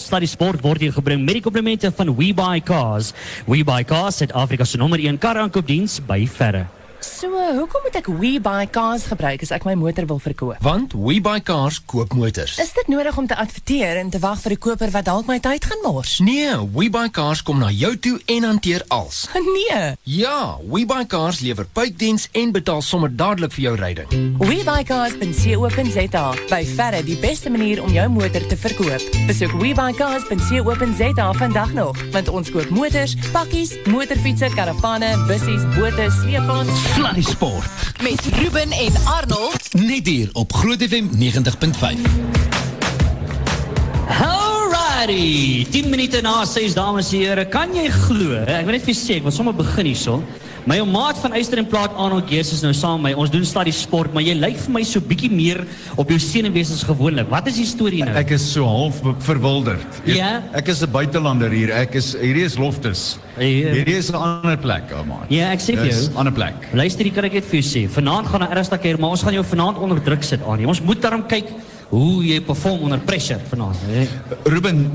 Sluddy Sport word hier gebring met die komplimente van WeBuyCars. WeBuyCars, Suid-Afrika se nommer 1 karaankoopdiens by verre. So, hoekom moet ek WeBuyCars gebruik as ek my motor wil verkoop? Want WeBuyCars koop motors. Is dit nodig om te adverteer en te wag vir 'n koper wat dalk my tyd gaan mors? Nee, WeBuyCars kom na jou toe en hanteer als. Nee. Ja, WeBuyCars lewer puitdiens en betaal sommer dadelik vir jou ryding. WeBuyCars.co.za by verre die beste manier om jou motor te verkoop. Besoek WeBuyCars.co.za vandag nog, want ons koop motors, pakkies, motorfietsse, karavane, bussies, bote, sleepwaens Fly Sport. met Ruben en Arnold. Net hier op Groot FM 90.5. Alrighty, 10 minute na 6 dames en here. Kan jy glo? Ek wil net vir wil sommer begin hierso. My ou maat van Eyster en Plaat Arnold Geers is nou saam met my. Ons doen stadie sport, maar jy lyk vir my so bietjie meer op jou senuwees as gewoonlik. Wat is die storie nou? Ek is so half verwilderd. Ja? Ek is 'n buitelander hier. Ek is hierdie is Loftus. Ja. Hierdie is 'n ander plek, ou man. Ja, ek sê vir Dis jou. 'n ander plek. Luister, hier kan ek net vir jou sê. Vanaand gaan 'n ernstige keer, maar ons gaan jou vanaand onder druk sit aan. Ons moet daarom kyk hoe jy perform onder pressure vanaand. hè. Ruben,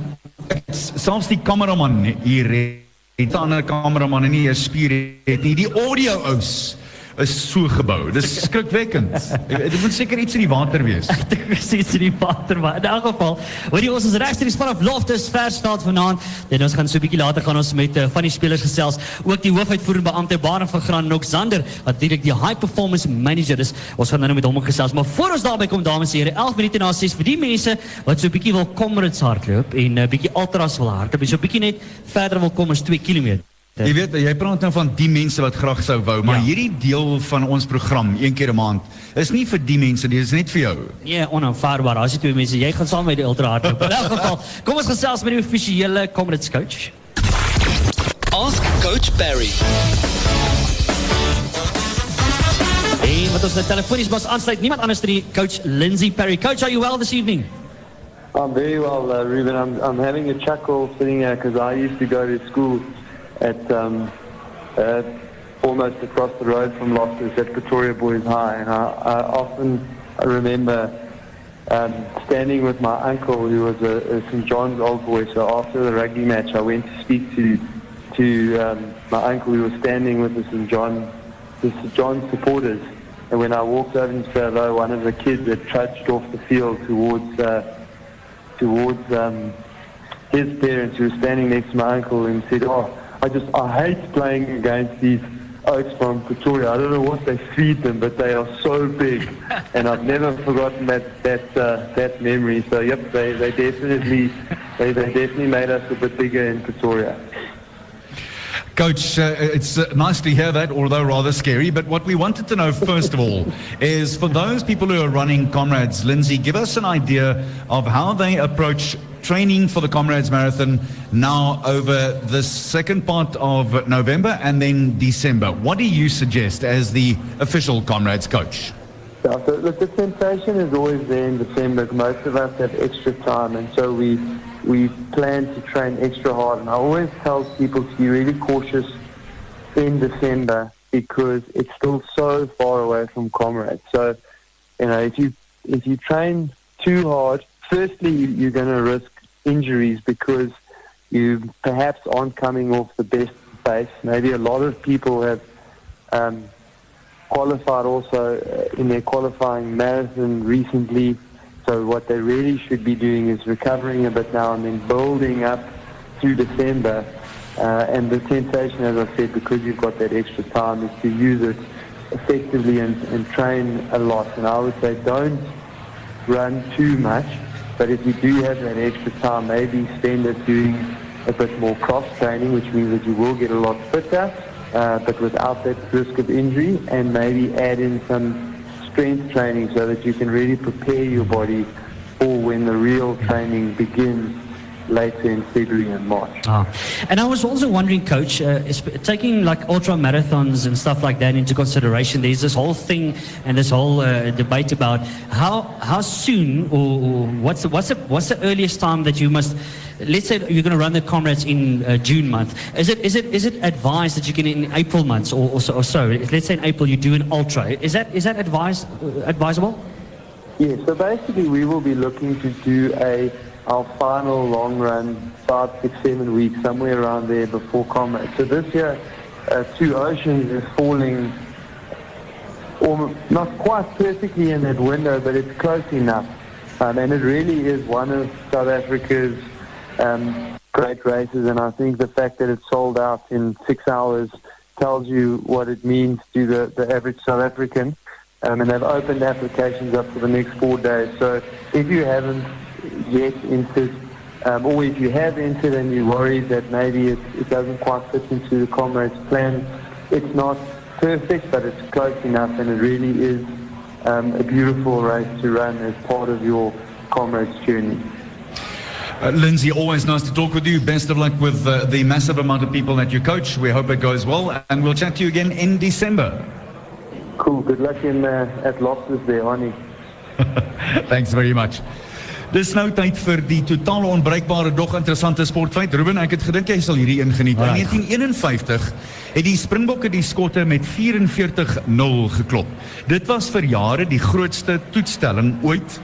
selfs die kameraman hier het- 'n ander kameraman en nie 'n spier het nie. Die audio ous is so gebou. Dis skrikwekkend. Dit moet seker iets in die water wees. Ek sê dit in die water, maar in elk geval, hoor jy ons is regstreeks vanaf Loftus Versveld vanaand. En ons gaan so 'n bietjie later gaan ons met uh, van die spelers gesels, ook die hoofuitvoerende beampte Barend van ook Zander, wat natuurlik die high performance manager is. Ons gaan nou met hom gesels, maar voor ons daarby kom dames en here, 11 minute na 6 vir die mense wat so 'n bietjie wil Comrades hardloop en 'n uh, bietjie ultras wil hardloop, so 'n bietjie net verder wil kom as 2 km. Jy weet, jy praat nou van die mense wat graag sou wou, maar Ja. hierdie deel van ons program een keer 'n maand is nie vir die mense nie, dis net vir jou. Nee, onaanvaarbaar. As jy twee mense, jy gaan saam met die ultra hardloop. In elk geval, kom ons gesels met die offisiële Comrades coach. Ask Coach Barry. En wat ons nou telefonies mas aansluit, niemand anders as die coach Lindsay Perry. Coach, are you well this evening? I'm very well, uh, Ruben. I'm, I'm having a chuckle sitting here because I used to go to school at um, uh, almost across the road from Loftus at Pretoria Boys High, and I, I often I remember um, standing with my uncle, who was a, a St John's old boy. So after the rugby match, I went to speak to to um, my uncle, who was standing with the St John the St John supporters. And when I walked over to say hello, one of the kids had trudged off the field towards. Uh, towards um, his parents who were standing next to my uncle and said, "Oh, I just I hate playing against these oaks from Pretoria. I don't know what they feed them, but they are so big." and I've never forgotten that that uh, that memory. So yep, they they definitely they, they definitely made us a bit bigger in Pretoria. Coach, uh, it's uh, nice to hear that, although rather scary. But what we wanted to know, first of all, is for those people who are running Comrades, Lindsay, give us an idea of how they approach training for the Comrades Marathon now over the second part of November and then December. What do you suggest as the official Comrades coach? Yeah, so look, the temptation is always there in December. Most of us have extra time, and so we we plan to train extra hard. And I always tell people to be really cautious in December because it's still so far away from comrades. So, you know, if you if you train too hard, firstly you- you're going to risk injuries because you perhaps aren't coming off the best pace. Maybe a lot of people have. Um, qualified also uh, in their qualifying marathon recently. So what they really should be doing is recovering a bit now and then building up through December. Uh, and the temptation, as I said, because you've got that extra time, is to use it effectively and, and train a lot. And I would say don't run too much, but if you do have that extra time, maybe spend it doing a bit more cross training, which means that you will get a lot fitter, uh, but without that risk of injury, and maybe add in some strength training so that you can really prepare your body for when the real training begins later in February and March. Ah. And I was also wondering, Coach, uh, taking like ultra marathons and stuff like that into consideration, there's this whole thing and this whole uh, debate about how how soon or, or what's the, what's the, what's the earliest time that you must. Let's say you're going to run the comrades in uh, June month. Is it is it is it advised that you can in April months or, or, so, or so? Let's say in April you do an ultra. Is that is that advised uh, advisable? Yeah, so basically we will be looking to do a our final long run, five, six, seven weeks, somewhere around there before combat. So this year, uh, Two Oceans is falling not quite perfectly in that window, but it's close enough. Um, and it really is one of South Africa's um, great races, and I think the fact that it sold out in six hours tells you what it means to the, the average South African. Um, and they've opened applications up for the next four days. So if you haven't yet entered, um, or if you have entered and you're worried that maybe it, it doesn't quite fit into the comrades plan, it's not perfect, but it's close enough, and it really is um, a beautiful race to run as part of your comrades journey. Uh, Lindsay, always nice to talk with you. Best of luck with uh, the massive amount of people that you coach. We hope it goes well, and we'll chat to you again in December. Cool. Good luck in uh, at Loftus there, Arnie. Thanks very much. Dis nou tyd vir die totale onbreekbare dog interessante sportfeit. Ruben, ek het gedink jy sal hierdie ingeniet. In 1951 het die Springbokke die Skotte met 44-0 geklop. Dit was vir jare die grootste toetstelling ooit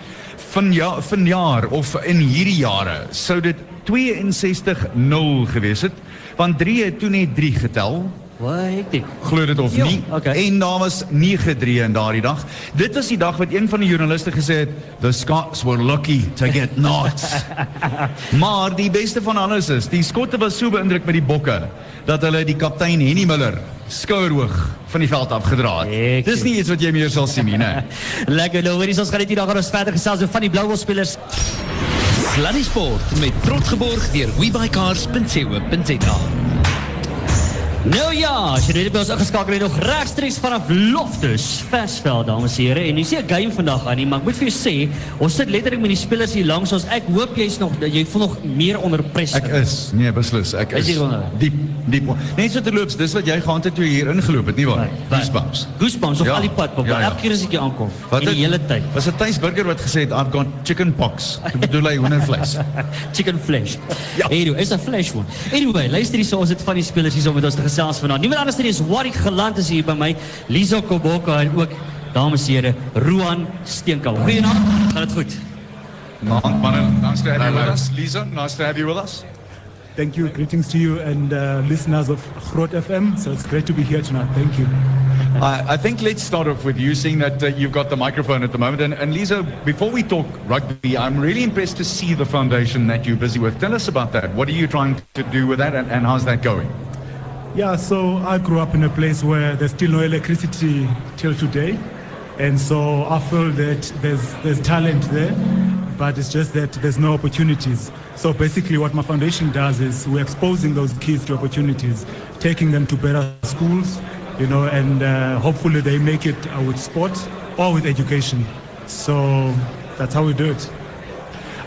van ja van jaar of in hierdie jare sou dit 62-0 gewees het want 3 het toe net 3 getel Wat hektiek. glo dit of nie. okay. En daar was 9-3 in daardie dag. Dit was die dag wat een van die joernaliste gesê het, "The Scots were lucky to get knots." maar die beste van alles is, die Skotte was so beïndruk met die bokke dat hulle die kaptein Henny Miller skouerhoog van die veld afgedra het. Dis nie iets wat jy meer sal sien nie, né? Lekker nou, hoorie, ons gaan net hier gaan ons verder gesels oor van die Blue Bulls spelers. Sluddy Sport met trots geborg deur webuycars.co.za. Nou ja, as jy net by ons ingeskakel het nog regstreeks vanaf Loftus Versveld, dames en here. En sien 'n game vandag aan maar ek moet vir jou sê, ons sit letterlik met die spelers hier langs ons. Ek hoop jy's nog jy voel nog meer onder pressure. Ek is, nee, beslis, ek Is is diep diep. Net so terloops, dis wat jy gehad het toe jy hier ingeloop het, nie waar? Goosebumps. Goosebumps op Ja, al die pad, papa. ja, ja. Elke keer as ek hier aankom, Wat die het- hele tyd. Was dit Thys Burger wat gesê het I've got chicken pox? Ek bedoel hy hoendervleis. Chicken flesh. Ja. Anyway, is 'n flesh one. Anyway, luister hier, so ons het van die spelers hier so met ons te gesels vanaand. Niemand anders nie is Warwick Geland is hier by my, Lizo Koboka en ook dames en here, Roan Steenkamp. Goeienaand. Gaan dit goed? Naand manne, nice to have you with us. Lisa, nice to have you with us. Thank you. Greetings to you and uh, listeners of Groot FM. So it's great to be here tonight. Thank you. I, I think let's start off with you, seeing that uh, you've got the microphone at the moment. And, and Lisa, before we talk rugby, I'm really impressed to see the foundation that you're busy with. Tell us about that. What are you trying to do with that, and, and how's that going? Yeah, so I grew up in a place where there's still no electricity till today. And so I feel that there's, there's talent there, but it's just that there's no opportunities. So basically, what my foundation does is we're exposing those kids to opportunities, taking them to better schools, you know, and uh, hopefully they make it uh, with sport or with education. So that's how we do it.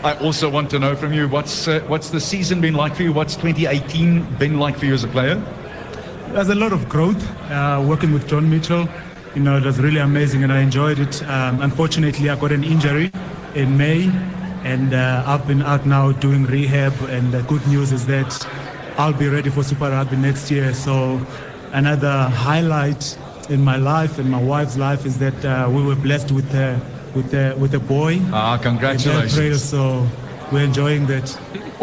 I also want to know from you what's uh, what's the season been like for you? What's 2018 been like for you as a player? There's a lot of growth uh, working with John Mitchell. You know, it was really amazing and I enjoyed it. Um, unfortunately, I got an injury in May and uh, I've been out now doing rehab. And the good news is that I'll be ready for Super Rugby next year. So, another highlight in my life and my wife's life is that uh, we were blessed with, uh, with, uh, with a boy. Ah, congratulations. April, so we're enjoying that.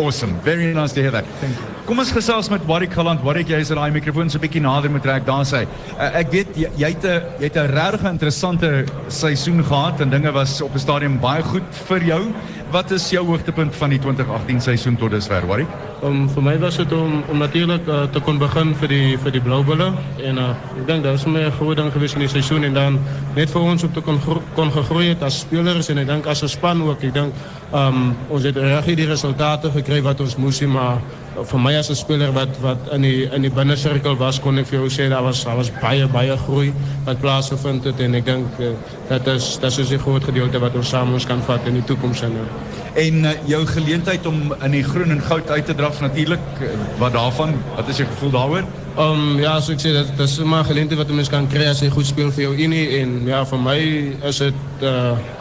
Awesome. Very nice to hear that. Thank you. Kom ons gesels met Warwick Galant. Warwick, jy is in daai mikrofoon so 'n bietjie nader moet trek daar sê. Uh, ek weet jy, jy het 'n jy het 'n regtig interessante seisoen gehad en dinge was op 'n stadium baie goed vir jou. Wat is jou hoogtepunt van die 2018 seisoen tot dusver, Warwick? Um, voor mij was het om, om natuurlijk uh, te kunnen beginnen voor die, voor die blauwbullen. En uh, ik denk dat is mij een goede ding geweest in het seizoen. En dan net voor ons om te kon, gro kon gegroeid als spelers. En ik denk als een span ook. Ik denk, um, ons heeft erg die resultaten gekregen για μουσιμά. Voor mij als een speler wat, wat in, die, in die binnencirkel was, kon ik voor jou zeggen, dat was, dat was baie, baie groei wat plaatsgevonden heeft. En ik denk, uh, dat is, dat is een groot gedeelte wat ons samen ons kan vatten in de toekomst. En, uh, En uh, jou geleentheid om in die groen en goud uit te draf natuurlik, uh, wat daarvan? Wat is jou gevoel daaroor? Um, ja, zoals ik zei, dat, dat is maar geleentheid wat een mens kan krijgen als je goed speelt voor jou in. En ja, voor mij is het,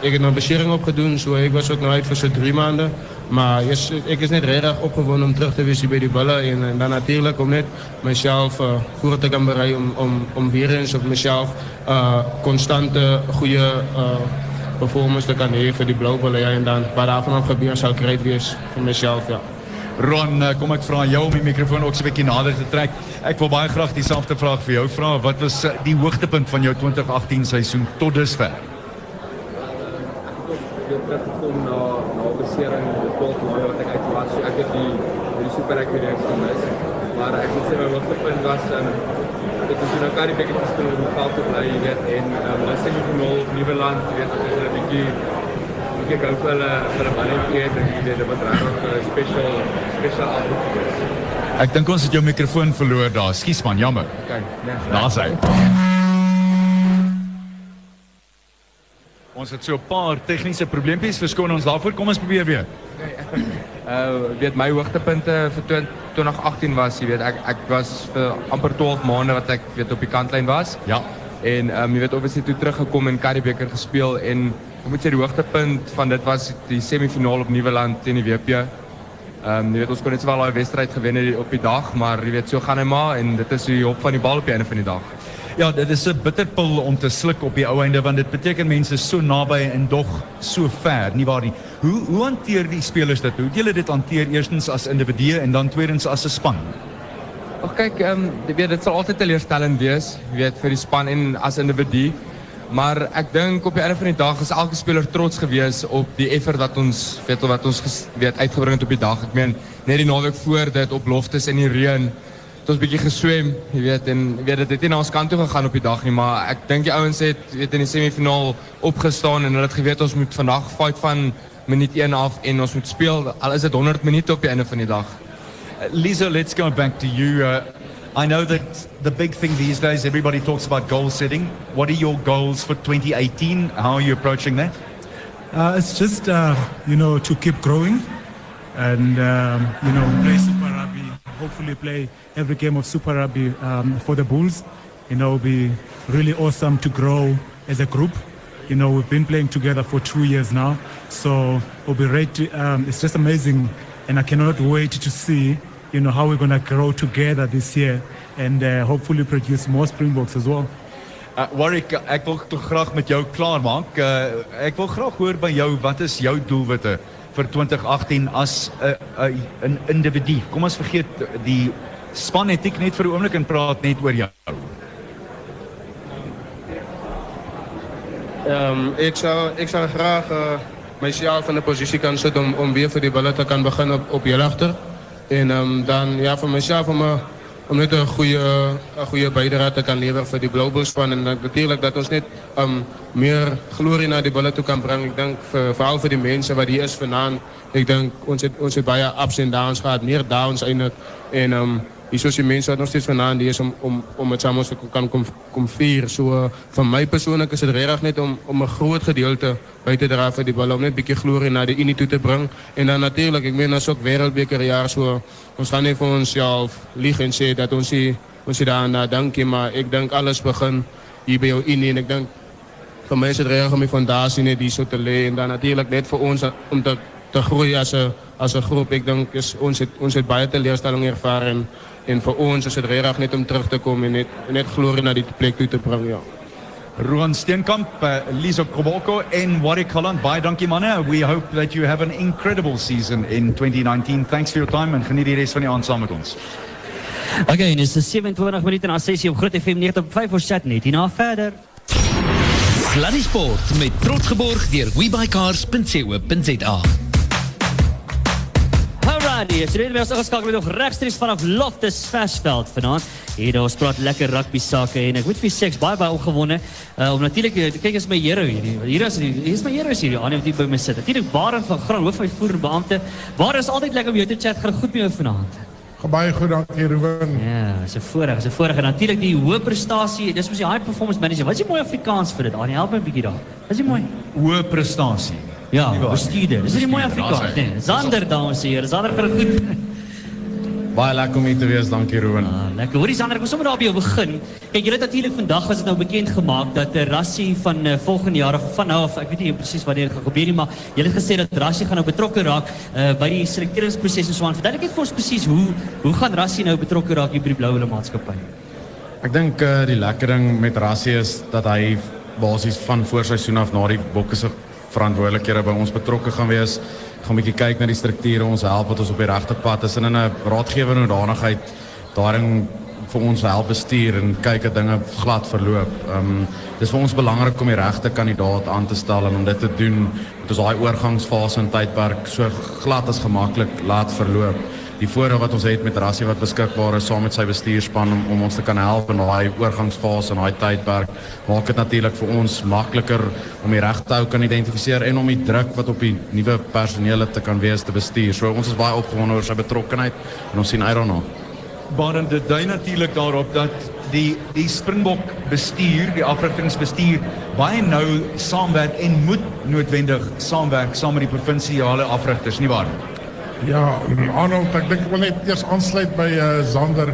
ik heb een bescherming opgedaan, so ik was ook nog uit voor zo'n drie maanden. Maar is, ik is net redelijk opgewonden om terug te bij die ballen. En, en dan natuurlijk om net mezelf uh, voor te gaan bereiden om, om, om weer eens op mezelf uh, constante goede uh, performance te kan hê vir die blou bulle ja en dan wat daarvan gebeur sal great wees vir myself ja. Ron, kom ek vra jou om die mikrofoon ook so 'n bietjie nader te trek. Ek wil baie graag dieselfde vraag vir jou vra. Wat was die hoogtepunt van jou 2018 seisoen tot dusver? weer teruggekom na na besering in die 12 maande wat ek. So ek het die super ek weer gemis. Maar ek moet sê my hoogtepunt was um, dit is nou kan ek gespeel in die veld te bly, jy weet en um, nou sien ek nou Nieuweland, jy weet, is 'n bietjie ek gou vir hulle vir 'n mannetjie het en jy weet dit wat regtig 'n special special avond. Ek dink ons het jou mikrofoon verloor daar. Skus man, jammer. Kyk, nee. Daar's hy. Ons het so 'n paar tegniese probleempies. Verskoon ons daarvoor. Kom ons probeer weer. Uh weet my hoogtepunte vir 2018 was, jy weet ek ek was vir amper 12 maande wat ek weet op die kantlyn was. Ja. En ehm um, jy weet obviously toe teruggekom en Currie Beeker gespeel en ek moet sê die hoogtepunt van dit was die semifinaal op Nieuweland teen die WP. Ehm um, jy weet ons kon net wel daai wedstryd gewen het op die dag, maar jy weet so gaan hy maar en dit is hoe jy op van die bal op die einde van die dag. Ja, dit is 'n bitterpil om te sluk op die ou einde want dit beteken mense so naby en dog so ver, nie waar nie. Hoe hoe hanteer die spelers dit? Hoe het julle dit hanteer eerstens as individue en dan tweedens as 'n span? Ag kyk, ehm um, weet dit sal altyd teleurstellend wees, weet vir die span en as individu. Maar ek dink op die einde van die dag is elke speler trots gewees op die effort wat ons weet wat ons weet uitgebring het op die dag. Ek meen net die naweek voor dit op loftes in die reën het ons bietjie geswem, jy weet en weet dit het nie na ons kant toe gegaan op die dag nie, maar ek dink die ouens het weet in die semifinaal opgestaan en hulle het geweet ons moet vandag fight van minuut 1 af en ons moet speel al is dit 100 minute op die einde van die dag. Lisa, let's go back to you. Uh, I know that the big thing these days, everybody talks about goal setting. What are your goals for 2018? How are you approaching that? Uh, it's just, uh, you know, to keep growing and, um, you know, Rugby. Hopefully play every game of Super Rugby um, for the Bulls. You know, it'll be really awesome to grow as a group. You know, we've been playing together for two years now. So we'll be ready. To, um, it's just amazing. And I cannot wait to see, you know, how we're going to grow together this year and uh, hopefully produce more Springboks as well. Uh, Warwick, ek wil tog graag met jou klaarmaak. Uh, ek wil graag hoor by jou wat is jou doelwitte vir 2018 as 'n uh, 'n uh, individu. Kom ons vergeet die span etiek net vir 'n oomblik en praat net oor jou. Ehm um, ik zou ik zou graag uh, mezelf in de positie kan zetten om, om weer voor die ballen te kan beginnen op, op je achter. En um, dan ja, voor mezelf om, uh, om net een goede, een goede bijdrage te kan leveren voor die van. En natuurlijk dat ons net um, meer glorie naar die ballen toe kan brengen. Ik denk voor, vooral voor die mensen waar die is vandaan. Ik denk ons het, ons het bijna ups en downs gehad, meer downs eigenlijk. En um, hier is die mense wat nog steeds vandaan die is om om om dit saam ons te kan kom kom vir my persoonlik is dit regtig net om om 'n groot gedeelte by te dra vir die bal om net bietjie glorie na die Unie toe te bring. En dan natuurlik, ek meen as ook wêreldbeker jaar so ons gaan nie vir onsself lieg en sê dat ons hier ons hier daarna dankie, maar ek dink alles begin hier by jou Unie en ek dink vir my is dit regtig om die net hier so te lê en dan natuurlik net vir ons om te te groei as 'n as 'n groep. Ek dink is ons het ons het baie teleurstelling ervaar en en vir ons is dit regtig net om terug te kom en net net glorie na die plek toe te bring, ja. Roan Steenkamp, uh, Liso Koboko en Warwick Holland. Baie dankie manne. We hope that you have an incredible season in 2019. Thanks for your time en geniet die res van die aand saam met ons. Okay, en dis 27 minute na 6 op Groot FM 95 vir chat net hierna verder. Sluddy Sport met trots geborg deur webuycars.co.za. Alrighty, so dit is ons skakel nog regstreeks vanaf Loftus Versveld vanaand. Hier ons praat lekker rugby sake en ek moet vir seks baie baie opgewonde. Uh, om natuurlik kyk is my hero hier. Hier is hier is my hero hier. Aan die by my sit. Natuurlik Barend van Graan hoofuitvoerende beampte. Waar is altyd lekker om jou te chat. Gaan goed met jou vanaand. Baie goed dankie Ruben. Ja, is 'n voorreg, is 'n voorreg en natuurlik die hoë prestasie. Dis mos die high performance manager. Wat is die mooi Afrikaans vir dit? Aan help my 'n bietjie daar. Wat is die mooi? Hoë prestasie. Ja, bestuurder. Dis nie mooi Afrikaans nie. Zander dames en here, Zander gaan goed. Baie lekker om hier te wees, dankie Ruben. Ah, lekker. Hoorie Zander, ek wil sommer daar by jou begin. Kyk, julle het natuurlik vandag was dit nou bekend gemaak dat 'n rassie van uh, volgende jaar of van nou af, ek weet nie presies wanneer dit gaan gebeur nie, maar julle het gesê dat rassie gaan nou betrokke raak uh, by die selekteringsproses en so aan. Verduidelik net vir ons presies hoe hoe gaan rassie nou betrokke raak hier by die Blou Wille maatskappy? Ek dink uh, die lekker ding met rassie is dat hy basies van voorseisoen af na die bokke se verantwoordelijkheden bij ons betrokken gaan wees. Gaan een beetje kijken naar die structuren, ons helpen, dat ons op die rechte pad is. En in een raadgevende hoedanigheid daarin voor ons help bestuur en kijken dat dingen glad verloop. Ehm, um, het is voor ons belangrijk om die rechte kandidaat aan te stellen en om dit te doen. Het is die oorgangsfase en tijdperk zo so glad als gemakkelijk laat verloop die voordeel wat ons het met Rassie wat beskikbaar is saam met sy bestuurspan om, om ons te kan help in daai oorgangsfase en daai tydperk maak dit natuurlik vir ons makliker om die regte ou kan identifiseer en om die druk wat op die nuwe personeel te kan wees te bestuur. So ons is baie opgewonde oor sy betrokkeheid en ons sien uit daarna. Maar dit dui natuurlik daarop dat die die Springbok bestuur, die afrigtingsbestuur baie nou saamwerk en moet noodwendig saamwerk saam met die provinsiale afrigters, nie waar nie? Ja, Arnold, ek dink ek wil net eers aansluit by uh, Zander.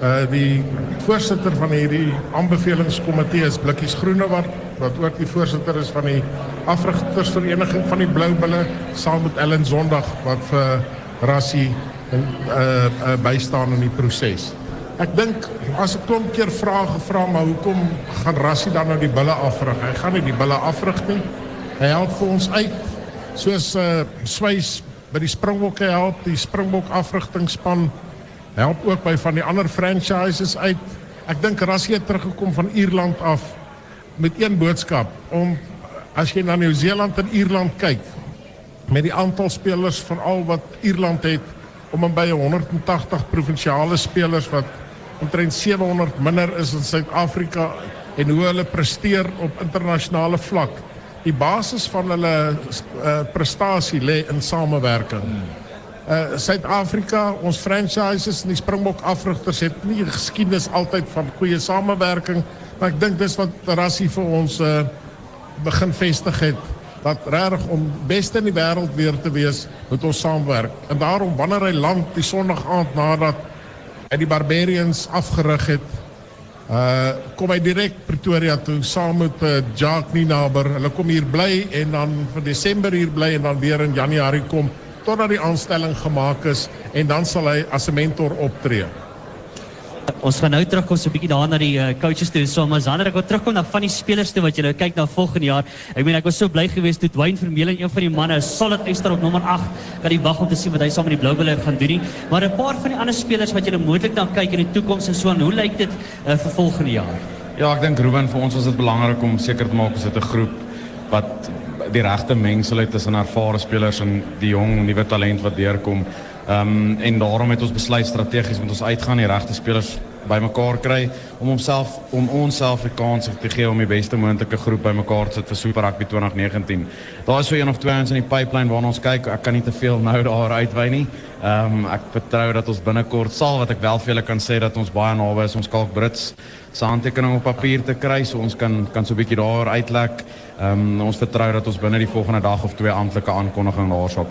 Uh die voorsitter van hierdie aanbevelingskomitee is Blikkies Groenewald wat ook die voorsitter is van die afrigtersvereniging van die Blou Bulle saam met Ellen Sondag wat vir Rassie en uh, uh bystaan in die proses. Ek dink as ek klomp keer vrae gevra maar hoekom gaan Rassie dan nou die bulle afrig? Hy gaan nie die bulle afrig nie. Hy help vir ons uit soos uh Swys by die Springbokke help, die Springbok afrigtingspan help ook by van die ander franchises uit. Ek dink Rassie het teruggekom van Ierland af met een boodskap om as jy na Nieu-Seeland en Ierland kyk met die aantal spelers van al wat Ierland het om en by 180 provinsiale spelers wat omtrent 700 minder is in Suid-Afrika en hoe hulle presteer op internasionale vlak die basis van hulle uh, prestasie in samewerking. Uh Suid-Afrika, ons franchises en die Springbok afrigters het nie geskiedenis altyd van goeie samewerking, maar ek dink dis wat Rassie vir ons uh begin vestig het dat reg om beste in die wêreld weer te wees, moet ons saamwerk. En daarom wanneer hy land die Sondag nadat hy die Barbarians afgerig het, Uh kom hy direk Pretoria toe saam met uh, Jacques Ninaber. Hulle kom hier bly en dan vir Desember hier bly en dan weer in Januarie kom totdat die aanstelling gemaak is en dan sal hy as 'n mentor optree. Ons gaan nou terugkom so 'n bietjie daar die uh, coaches toe. So Zander, ek wil terugkom na van die spelers toe wat jy nou kyk na volgende jaar. Ek meen ek was so bly geweest toe Dwayne Vermeulen een van die manne, 'n solid ekster op nommer 8, kan die wag om te sien wat hy saam met die Bulls gaan doen. Maar 'n paar van die ander spelers wat jy moontlik dan kyk in die toekoms en so hoe lyk dit uh, vir volgende jaar? Ja, ek dink Ruben vir ons was dit belangrik om seker te maak ons het groep wat die regte mengsel het tussen ervare spelers en die jong nuwe talent wat deurkom. Um, en daarom het ons besluit strategies met ons uitgaan die regte spelers bymekaar kry om homself om onsself die kans te gee om die beste moontlike groep bymekaar te sit vir Super Rugby 2019. Daar is so een of twee ons in die pipeline waarna ons kyk. Ek kan nie te veel nou daar uitwy nie. Ehm um, ek dat ons binnekort sal wat ek wel julle kan sê dat ons baie naby is ons Kalk Brits op papier te kry so ons kan kan so 'n bietjie daar uitlek. Ehm ons vertrou dat ons binne die volgende dag of twee amptelike aankondiging daar sal.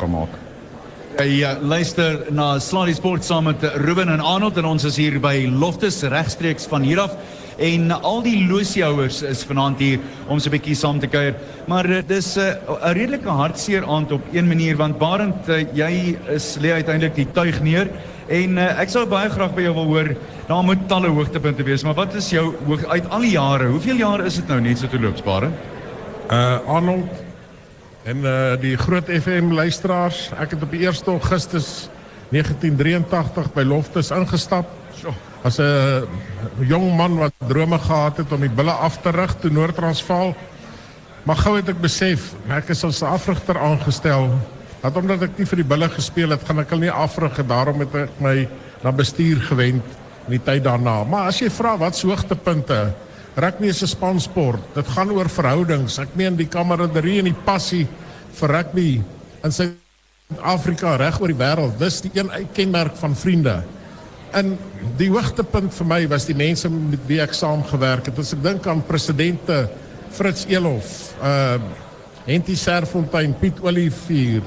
Jy uh, luister na Slady Sport saam met Ruben en Arnold en ons is hier by Loftus regstreeks van hier af en al die losiehouers is vanaand hier om so 'n bietjie saam te kuier. Maar uh, dis eh, 'n uh, redelike hartseer aand op een manier want Barend uh, jy is lê uiteindelik die tuig neer en uh, ek sou baie graag by jou wil hoor. Daar moet talle hoogtepunte wees, maar wat is jou hoog uit al die jare? Hoeveel jare is dit nou net so te loop, Barend? Uh Arnold En uh, die groot FM luisteraars, ek het op die 1 Augustus 1983 by Loftus ingestap. As 'n jong man wat drome gehad het om die bulle af te rig te Noord-Transvaal. Maar gou het ek besef, ek is as 'n afrigter aangestel. Dat omdat ek nie vir die bulle gespeel het, gaan ek hulle nie afrig en daarom het ek my na bestuur gewend in die tyd daarna. Maar as jy vra wat se hoogtepunte Rugby is 'n spansport. Dit gaan oor verhoudings. Ek meen die kameraderie en die passie vir rugby in Suid-Afrika reg oor die wêreld. Dis die een kenmerk van vriende. En die hoogtepunt vir my was die mense met wie ek saamgewerk het. As ek dink aan presidente Fritz Elof, uh Henty Serfontein, Piet Olivier,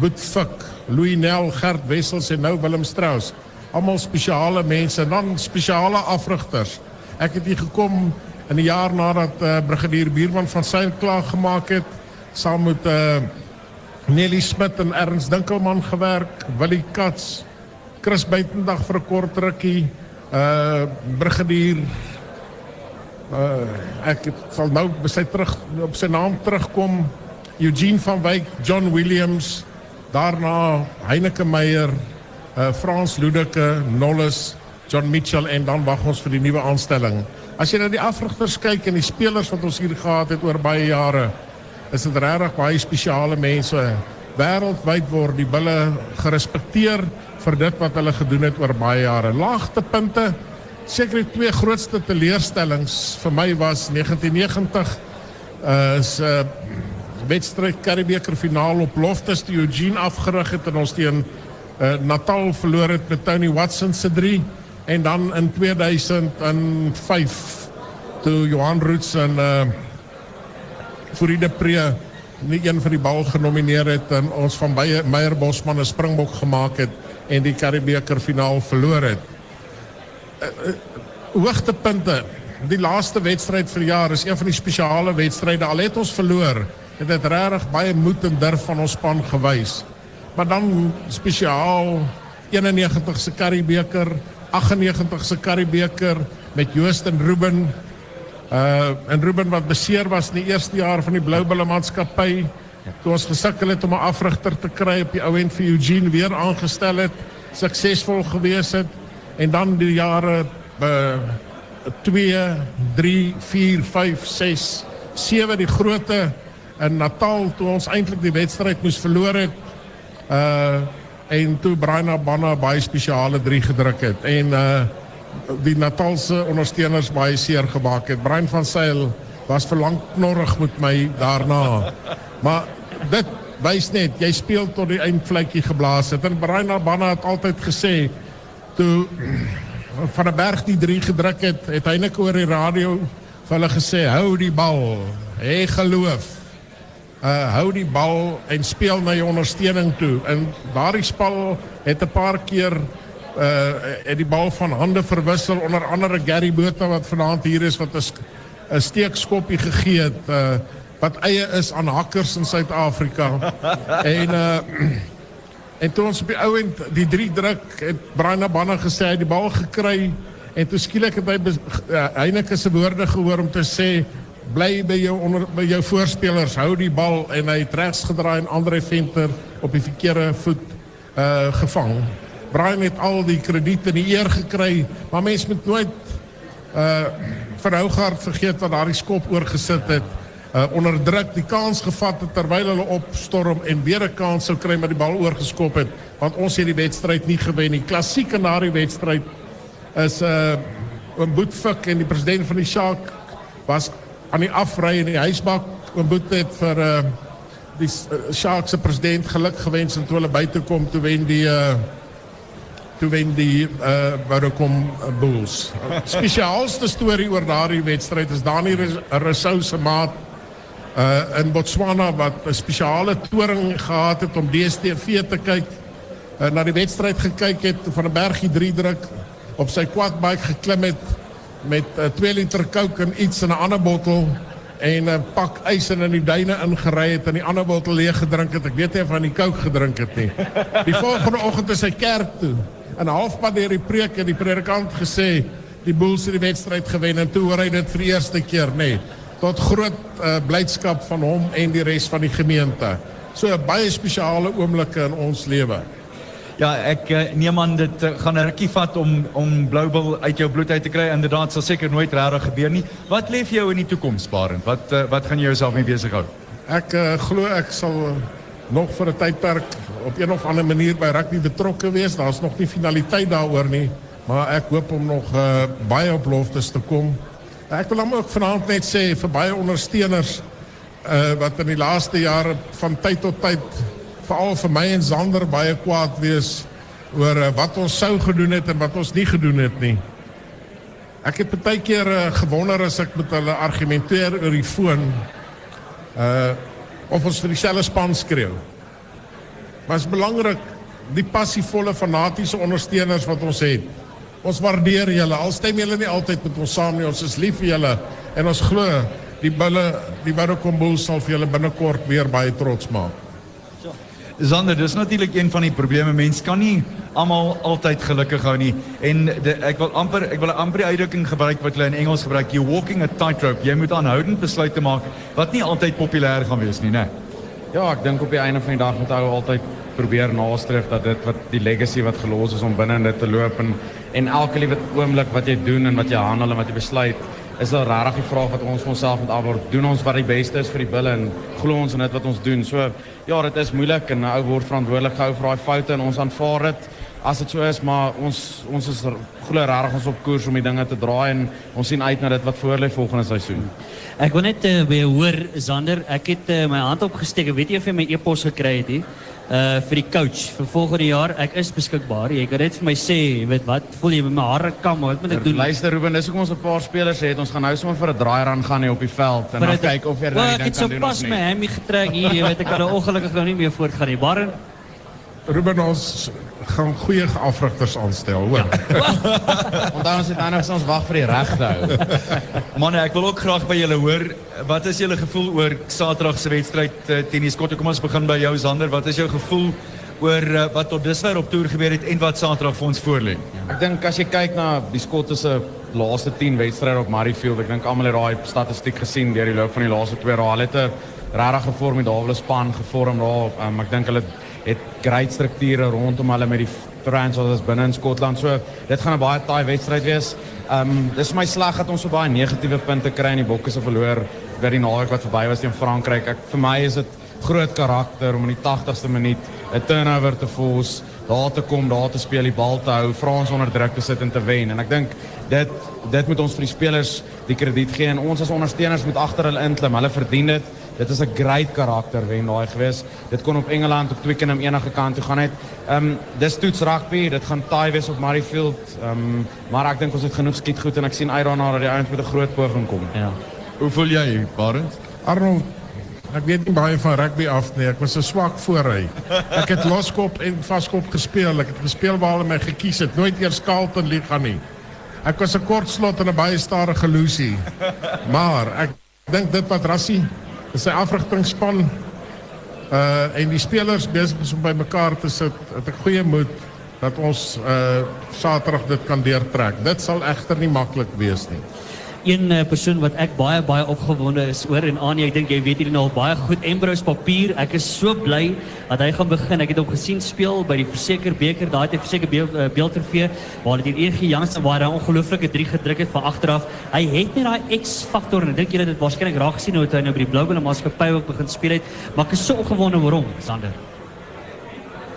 Boet Fik, Louis Nel, Gert Wessels en nou Willem Strauss. Almal spesiale mense en dan spesiale afrigters. Ek het hier gekom in die jaar nadat uh, brigadier Bierman van Sail klaar gemaak het saam met uh, Nelly Smit en Ernst Dinkelman gewerk, Willie Kats, Chris Buitendag vir 'n kort rukkie, uh brigadier uh ek sal nou besluit terug op sy naam terugkom Eugene van Wyk, John Williams, daarna Heineke Meyer, uh, Frans Ludeke, Nolles, John Mitchell en dan wag ons vir die nuwe aanstelling. As jy na die afrigters kyk en die spelers wat ons hier gehad het oor baie jare, is dit regtig baie spesiale mense. Wêreldwyd word die bulle gerespekteer vir dit wat hulle gedoen het oor baie jare. Laagtepunte, seker die twee grootste teleurstellings vir my was 1990 uh, 'n uh, finaal op Loftus die Eugene afgerig het en ons teen uh, Natal verloor met Tony Watson se 3 en dan in 2005 toe Johan Roots en uh Fourie de Pre nie een vir die bal genomineer het en ons van Meyer Bosman 'n springbok gemaak het en die Karibeker finaal verloor het. Uh, uh, hoogtepunte. Die laaste wedstryd vir die jaar is een van die spesiale wedstryde. Al het ons verloor, het dit regtig baie moed en durf van ons span gewys. Maar dan spesiaal 91 se Karibeker 98 se Karibeker met Joost en Ruben. Uh en Ruben wat beseer was in die eerste jaar van die Blou Bulle maatskappy. Toe ons gesukkel het om 'n afrigter te kry op die ou end vir Eugene weer aangestel het, suksesvol gewees het en dan die jare uh 2, 3, 4, 5, 6, 7 die grootte in Natal toe ons eintlik die wedstryd moes verloor het. Uh en toe Brian Abana baie spesiale 3 gedruk het en uh die Natalse ondersteuners baie seer gemaak het. Brian van Sail was verlang knorrig met my daarna. Maar dit wys net jy speel tot die eindvletjie geblaas het. En Brian Abana het altyd gesê toe van 'n berg die 3 gedruk het, het hy net oor die radio vir hulle gesê hou die bal. Hê geloof uh hou die bal en speel na jou ondersteuning toe. En daardie spal het 'n paar keer uh het die bal van hande verwissel onder andere Gary Botha wat vanaand hier is wat 'n 'n steekskoppie gegee het uh wat eie is aan hakkers in Suid-Afrika. en uh en toe ons op die ou end die drie druk het Brian gesê hy die bal gekry en toe skielik het hy uh, Heineke se woorde gehoor om te sê bly by jou onder by jou voorspelers, hou die bal en hy het regs gedraai en Andre Venter op die verkeerde voet uh gevang. Brian het al die krediet en die eer gekry, maar mens moet nooit uh Hougaard vergeet wat daardie skop oorgesit het. Uh onder druk die kans gevat het terwyl hulle opstorm en weer 'n kans sou kry met die bal oorgeskop het, want ons het die wedstryd nie gewen nie. Klassieke na die wedstryd is uh oom Boetfik en die president van die Shark was aan die afry in die huisbak oom Boet het vir uh die uh, Sharks se president geluk gewens en toe hulle buite kom toe wen die uh toe wen die uh Vodacom uh, Bulls. Spesiaalste storie oor daardie wedstryd is Dani Rousseau se maat uh in Botswana wat 'n spesiale toring gehad het om DStv te kyk. Uh, na die wedstryd gekyk het van 'n bergie 3 druk op sy quadbike geklim met uh, 2 liter Coke en iets in 'n ander bottel en 'n uh, pak ys in die duine ingery het en die ander bottel leeg gedrink het. Ek weet nie of die Coke gedrink het nie. Die volgende oggend is hy kerk toe. En halfpad deur die preek het die predikant gesê die Bulls het die wedstryd gewen en toe hoor hy dit vir eerste keer. Nee, tot groot uh, blydskap van hom en die res van die gemeente. So baie spesiale oomblikke in ons lewe. Ja, ek uh, neem aan dit uh, gaan 'n rukkie vat om om uit jou bloed uit te kry. Inderdaad, sal seker nooit regtig gebeur nie. Wat lê vir jou in die toekoms, Barend? Wat uh, wat gaan jy jouself mee besig hou? Ek uh, glo ek nog vir 'n tydperk op een of ander manier by rugby betrokke wees. Daar's nog nie finaliteit daaroor nie, maar ek hoop om nog uh, baie te kom. Ek wil ook vanaand net sê vir baie ondersteuners uh, wat in die laaste jare van tyd tot tyd veral vir my en Zander baie kwaad wees oor uh, wat ons sou gedoen het en wat ons nie gedoen het nie. Ek het baie keer uh, gewonder as ek met hulle argumenteer oor die foon uh of ons vir dieselfde span skreeu. Maar is belangrik die passievolle fanatiese ondersteuners wat ons het. Ons waardeer julle. Al stem julle nie altyd met ons saam nie. Ons is lief vir julle en ons glo die bulle die Bulls sal vir julle binnekort weer baie trots maak. Zander, dis natuurlik een van die probleme. Mens kan nie almal altyd gelukkig hou nie. En de, ek wil amper ek wil 'n amper uitdrukking gebruik wat hulle in Engels gebruik, you walking a tightrope. Jy moet aanhoudend besluite maak wat nie altyd populêr gaan wees nie, né? ja, ek dink op die einde van die dag moet ou altyd probeer nastreef dat dit wat die legacy wat gelos is om binne in dit te loop en en elke liewe oomblik wat jy doen en wat jy handel en wat jy besluit is daar regtig die vraag wat ons vir onsself moet antwoord. Doen ons wat die beste is vir die bulle en glo ons wat ons doen. So ja, dit is moeilik en 'n ou word verantwoordelik gehou vir daai foute en ons aanvaar dit as dit so is, maar ons ons is glo regtig ons op koers om die dinge te draai en ons sien uit na dit wat voor volgende seisoen. Ek wil net uh, weer Zander, ek het uh, my hand opgesteek. Ek weet nie of jy my e-pos gekry het. Uh vir die coach vir volgende jaar. Ek is beskikbaar. Jy kan net vir my sê, weet wat, voel jy met my hare kam, wat moet ek doen? Luister Ruben, dis hoekom ons 'n paar spelers het. Ons gaan nou sommer vir 'n draai run gaan hier op die veld en dan kyk of jy Wel, daai Ek ding het so kan doen pas of my nie. hemie getrek hier, jy weet ek kan nou ongelukkig nou nie meer voortgaan nie. Barren, Ruben, ons gaan goeie afrigters aanstel, hoor. Onthou ons het nou nog ons wag vir die regte ou. Manne, ek wil ook graag by julle hoor, wat is julle gevoel oor Saterdag se wedstryd uh, teen die Skotte? Kom ons begin by jou Zander. Wat is jou gevoel oor uh, wat tot dusver op toer gebeur het en wat Saterdag vir ons voorlê? Ek dink as jy kyk na die Skotte se laaste 10 wedstryde op Murrayfield, ek dink almal het daai statistiek gesien deur die loop van die laaste twee. Hulle het 'n regtig geformidable span gevorm daar. Um, ek dink hulle het great strukture rondom hulle met die franchises binne in Skotland. So dit gaan 'n baie taai wedstryd wees. Um dis vir my dat ons so baie negatiewe punte kry in die bokke se verloor by die naweek wat verby was teen Frankryk. Ek vir my is dit groot karakter om in die 80ste minuut 'n turnover te force, daar te kom, daar te speel, die bal te hou, Frans onder druk te sit en te wen. En ek dink dit dit moet ons vir die spelers die krediet gee en ons as ondersteuners moet agter hulle inklim. Hulle verdien dit. Dit is 'n great karakter wen daai gewees. Dit kon op Engeland op Twickenham enige kant toe gaan het. Ehm um, dis toets rugby. Dit gaan taai wees op Murrayfield. Ehm um, maar ek dink ons het genoeg skiet goed en ek sien daarna dat die ouens met 'n groot poging kom. Ja. Hoe voel jy, Barend? Arnold, ek weet nie baie van rugby af nie. Ek was 'n swak voorry. Ek het loskop en vaskop gespeel. Ek het gespeel waar hulle my gekies het. Nooit eers Carlton liga nie. Ek was 'n kort slot en 'n baie stadige losie. Maar ek dink dit wat Rassie is sy afrigtingspan uh en die spelers om by mekaar te sit. Het ek goeie moed dat ons uh Saterdag dit kan deurtrek. Dit sal egter nie maklik wees nie. Een uh, persoon wat ek baie baie opgewonde is oor en Anie, ek dink jy weet hierdie nou al baie goed. Embrose Papier, ek is so bly dat hy gaan begin. Ek het hom gesien speel by die Verseker beker, daai het hy Verseker uh, beeldtrofee waar dit hier EG Jansen waar hy 'n ongelooflike 3 gedruk het van agteraf. Hy het net daai X-faktor en ek dink julle het dit waarskynlik raak gesien hoe hy nou by die Blou Bulle maatskappy ook begin speel het, maar ek is so opgewonde oor hom, Sander.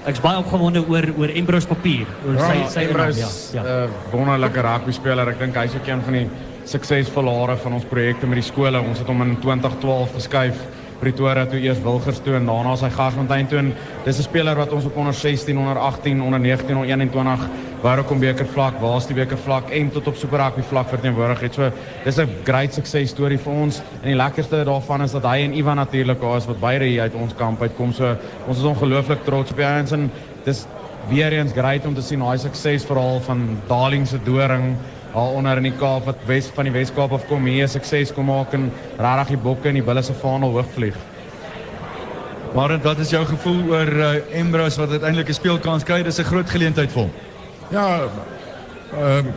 Ek's baie opgewonde oor oor Embrose Papier, oor sy sy Emrys, ja, ja. uh, wonderlike rugby speler. Ek dink hy's ook een van die suksesvolle hare van ons projekte met die skole. Ons het hom in 2012 geskuif Pretoria toe eers Wilgers toe en daarna sy Garsfontein toe. En dis 'n speler wat ons op onder 16, onder 18, onder 19, onder 21 Wêreldkom beker vlak, Waarste beker vlak en tot op Super Rugby vlak verteenwoordig het. So dis 'n great success storie vir ons. En die lekkerste daarvan is dat hy en Ivan natuurlik daar is wat beide hier uit ons kamp uitkom. So ons is ongelooflik trots op die ouens en dis weer eens great om te sien daai suksesverhaal van Darling se doring al onder in die Kaap wat Wes van die Weskaap af kom hier sukses kom maak en regtig die bokke en die bulle se vaandel hoog vlieg. Barend, wat is jou gevoel oor uh, Embrose wat uiteindelik 'n speelkans kry? Dis 'n groot geleentheid vir hom. Ja, ehm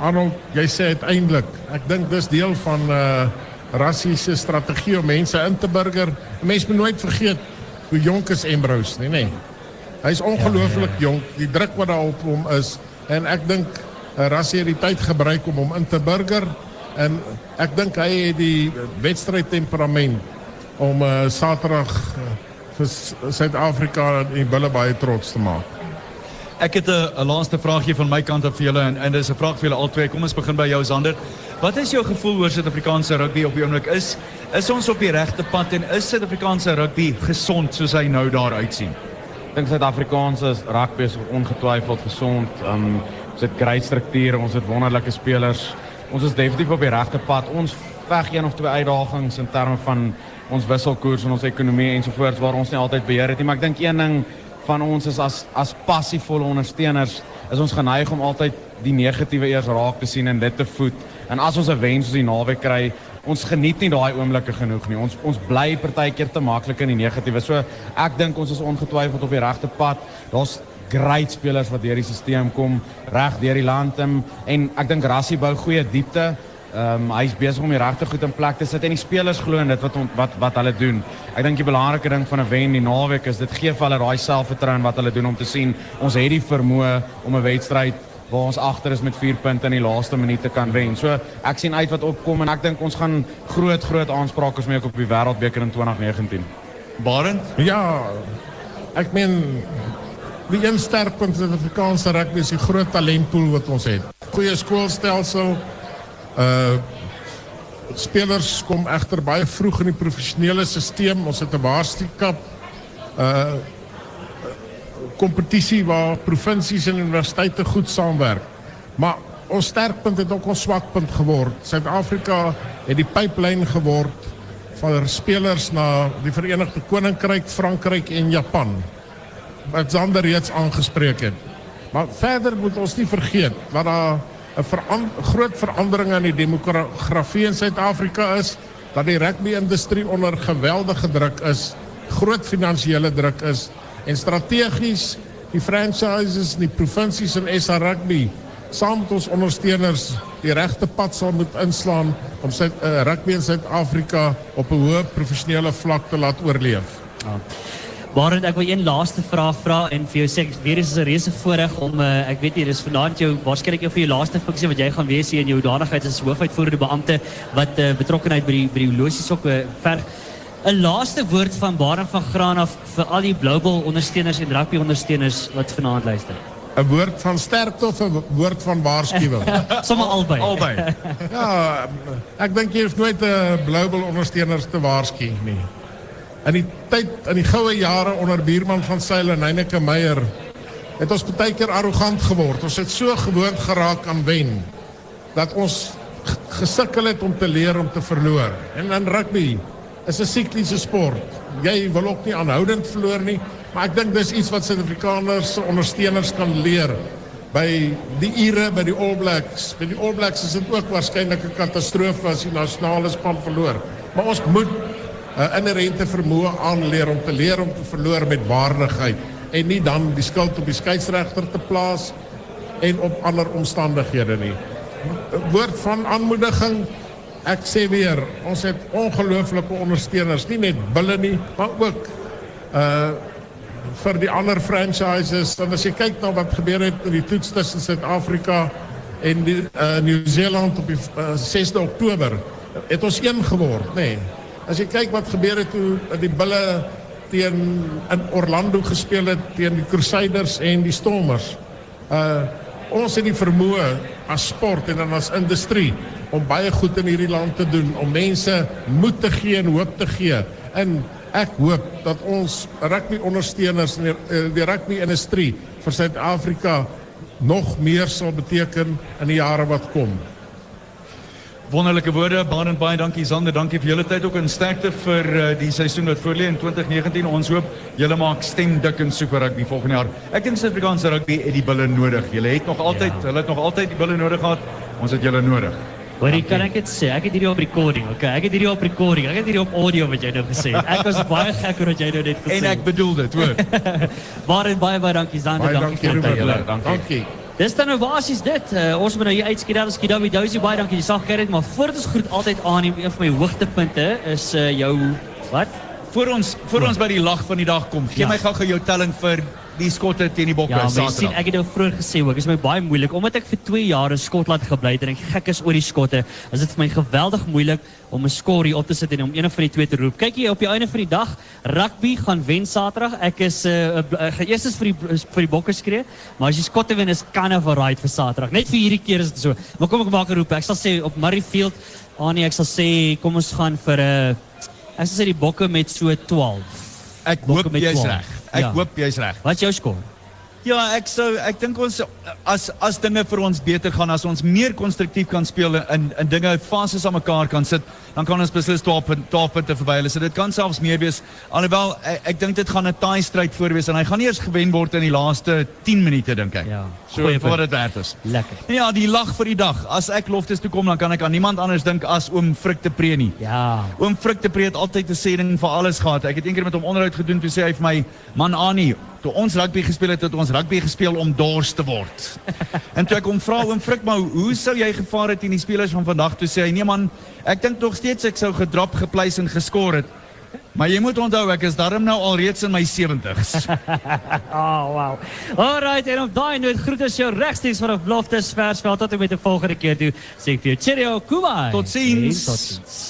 Arnold, jy sê uiteindelik. Ek dink dis deel van uh rassiese strategie om mense in te burger. 'n Mens moet nooit vergeet hoe jonk is Embrose, nee nee. Hy's ongelooflik ja, ja. jonk. Die druk wat daar op hom is en ek dink Rassie het die tyd gebruik om hom in te burger en ek dink hy het die wedstryd temperament om uh, Saterdag uh, vir S- Suid-Afrika en die bulle baie trots te maak. Ek het 'n 'n laaste vraagie van my kant af vir julle en en dis 'n vraag vir julle albei. Kom ons begin by jou Zander. Wat is jou gevoel oor Suid-Afrikaanse rugby op die oomblik? Is is ons op die regte pad en is Suid-Afrikaanse rugby gesond soos hy nou daar uitsien? Ek dink Suid-Afrikaanse rugby is ongetwyfeld gesond. Um ons het great strukture, ons het wonderlike spelers. Ons is definitief op die regte pad. Ons veg een of twee uitdagings in terme van ons wisselkoers en ons ekonomie ensovoorts waar ons nie altyd beheer het nie, maar ek dink een ding van ons is as as passievolle ondersteuners is ons geneig om altyd die negatiewe eers raak te sien en dit te voed. En as ons 'n wen soos die naweek kry, ons geniet nie daai oomblikke genoeg nie. Ons ons bly partykeer te maklik in die negatiewe. So ek dink ons is ongetwyfeld op die regte pad. Daar's great spelers wat deur die stelsel kom, reg deur die land en ek dink Rassie bou goeie diepte. Ehm um, hy's besig om die regte goed in plek te sit en die spelers glo in dit wat on, wat wat hulle doen. Ek dink die belangrike ding van 'n wen die naweek is dit gee vir hulle daai selfvertroue wat hulle doen om te sien ons het die vermoë om 'n wedstryd waar ons agter is met 4 punte in die laaste minuut te kan wen. So ek sien uit wat opkom en ek dink ons gaan groot groot aansprake maak op die wêreldbeker in 2019. Barend? Ja. Ek meen die een sterkpunt van Suid-Afrikaanse rugby is die groot talentpool wat ons het. Goeie skoolstelsel. Uh spelers kom egter baie vroeg in die professionele stelsel. Ons het 'n waarstukap uh kompetisie waar provinsies en universiteite goed saamwerk. Maar ons sterkpunt het ook ons swakpunt geword. Suid-Afrika het die pyplyn geword van spelers na die Verenigde Koninkryk, Frankryk en Japan. Wat Zander reeds aangespreek het. Maar verder moet ons nie vergeet dat daar 'n groot verandering in die demografie in Suid-Afrika is, dat die rugby-industrie onder geweldige druk is, groot finansiële druk is en strategies die franchises, die provinsies en SA Rugby saam met ons ondersteuners die regte pad sal moet inslaan om sy uh, rugby in Suid-Afrika op 'n hoë professionele vlak te laat oorleef. Barend, ek wil een laaste vraag vra en vir jou sê weer is 'n reuse voorreg om uh, ek weet jy dis vanaand jou waarskynlik jou vir jou laaste funksie wat jy gaan wees hier in jou danigheid as hoofuitvoerende beampte wat uh, betrokkenheid by die by die horlosies ook uh, verg. 'n laaste woord van Barend van Graan af vir al die Global ondersteuners en rugby ondersteuners wat vanaand luister. 'n Woord van sterkte of 'n woord van waarskuwing? Sommige albei. Albei. ja, ek dink jy hoef nooit 'n Global ondersteuners te waarsku nie. In die tyd in die goue jare onder buurman van Seile en Heineke Meyer het ons baie keer arrogant geword. Ons het so gewoond geraak aan wen dat ons gesukkel het om te leer om te verloor. En in rugby is 'n sikliese sport. Jy wil ook nie aanhoudend verloor nie, maar ek dink dis iets wat Suid-Afrikaners se ondersteuners kan leer by die Ire by die All Blacks. By die All Blacks is dit ook waarskynlik 'n katastrofe as die nasionale span verloor. Maar ons moet 'n inherente vermoë aanleer om te leer om te verloor met waardigheid en nie dan die skuld op die skeieregter te plaas en op ander omstandighede nie. Woord van aanmoediging ek sê weer, ons het ongelooflike ondersteuners, nie net bulle nie, maar ook uh vir die ander franchises. En as jy kyk na wat gebeur het in die toets tussen Suid-Afrika en die uh Nieu-Seeland op die uh, 6de Oktober, het ons een geword, nê. Nee. As jy kyk wat gebeur het toe die bulle teen in Orlando gespeel het teen die Crusaders en die Stormers. Uh ons het die vermoë as sport en dan as industrie om baie goed in hierdie land te doen, om mense moed te gee en hoop te gee. En ek hoop dat ons rugby ondersteuners en eh, die rugby industrie vir Suid-Afrika nog meer sal beteken in die jare wat kom. Wonderlike woorde, baie baie dankie Sander, dankie vir julle tyd ook en sterkte vir uh, die seisoen wat voorlê in 2019. Ons hoop julle maak stem dik in super rugby volgende jaar. Ek dink Suid-Afrikaanse rugby het die bulle nodig. Julle het nog altyd, ja. hulle het nog altyd die bulle nodig gehad. Ons het julle nodig. Hoorie, kan ek dit sê? Ek het hierdie op recording, okay? Ek het hierdie op recording. Ek het hierdie op audio wat jy nou gesê het. Ek was baie gek oor wat jy nou net gesê het. En ek bedoel dit, hoor. baie baie baie dankie Zander, baie dankie vir julle. Dankie. dankie. Dis dan nou basies dit. Uh, ons moet nou hier uitskiet. Dat is Kidawi Dousie baie dankie. Jy sag gerrit, maar voordat ons groet altyd aan een van my hoogtepunte is uh, jou wat? Voor ons voor ons by die lag van die dag kom. Gee ja. my gou-gou jou telling vir die skotte teen die bokke ja, sien ek het nou vroeër gesê ook is my baie moeilik. Omdat ek vir 2 jaar in Skotland gebly het en ek gek is oor die skotte is dit vir my geweldig moeilik om 'n skorie op te sit en om een van die twee te roep. Kyk jy op die einde van die dag rugby gaan wen Saterdag. Ek is uh, uh, eers is vir die vir die bokke skree maar as die skotte wen is kan of right vir Saterdag. Net vir hierdie keer is dit so. Maar kom ek maak 'n roep. Ek sal sê op Murrayfield ah nee ek sal sê kom ons gaan vir 'n uh, ek sal sê die bokke met so 12 ek hoop jy's reg Ek ja. hoop jy's reg. Wat is jou skoor? Ja, ek sou ek dink ons as as dinge vir ons beter gaan as ons meer konstruktief kan speel in in dinge fases aan mekaar kan sit, dan kan ons beslis 12 12 punte verby hulle. So dit kan selfs meer wees. Alhoewel ek, ek dink dit gaan 'n taai stryd voorwees en hy gaan nie eers gewen word in die laaste 10 minute dink ek. Ja. So vir dit werd is. Lekker. Ja, die lag vir die dag. As ek loftes toe kom, dan kan ek aan niemand anders dink as oom Frik te Pre nie. Ja. Oom Frik te Pre het altyd 'n sê ding vir alles gehad. Ek het eendag met hom onderhoud gedoen toe sê hy vir my, "Man Annie, toe ons rugby gespeel het, het ons rugby gespeel om dors te word. en toe ek hom vra oom Frik, maar hoe sou jy gevaar het teen die spelers van vandag toe sê hy nee man, ek dink nog steeds ek sou gedrop, gepleis en geskor het. Maar jy moet onthou ek is darm nou al reeds in my 70s. oh, wow. Alright, en op daai noot groet ons jou regstreeks vanaf Loftus Versveld tot en met die volgende keer toe. Sê ek vir jou cheerio, Kubai. Totsiens. En Totsiens.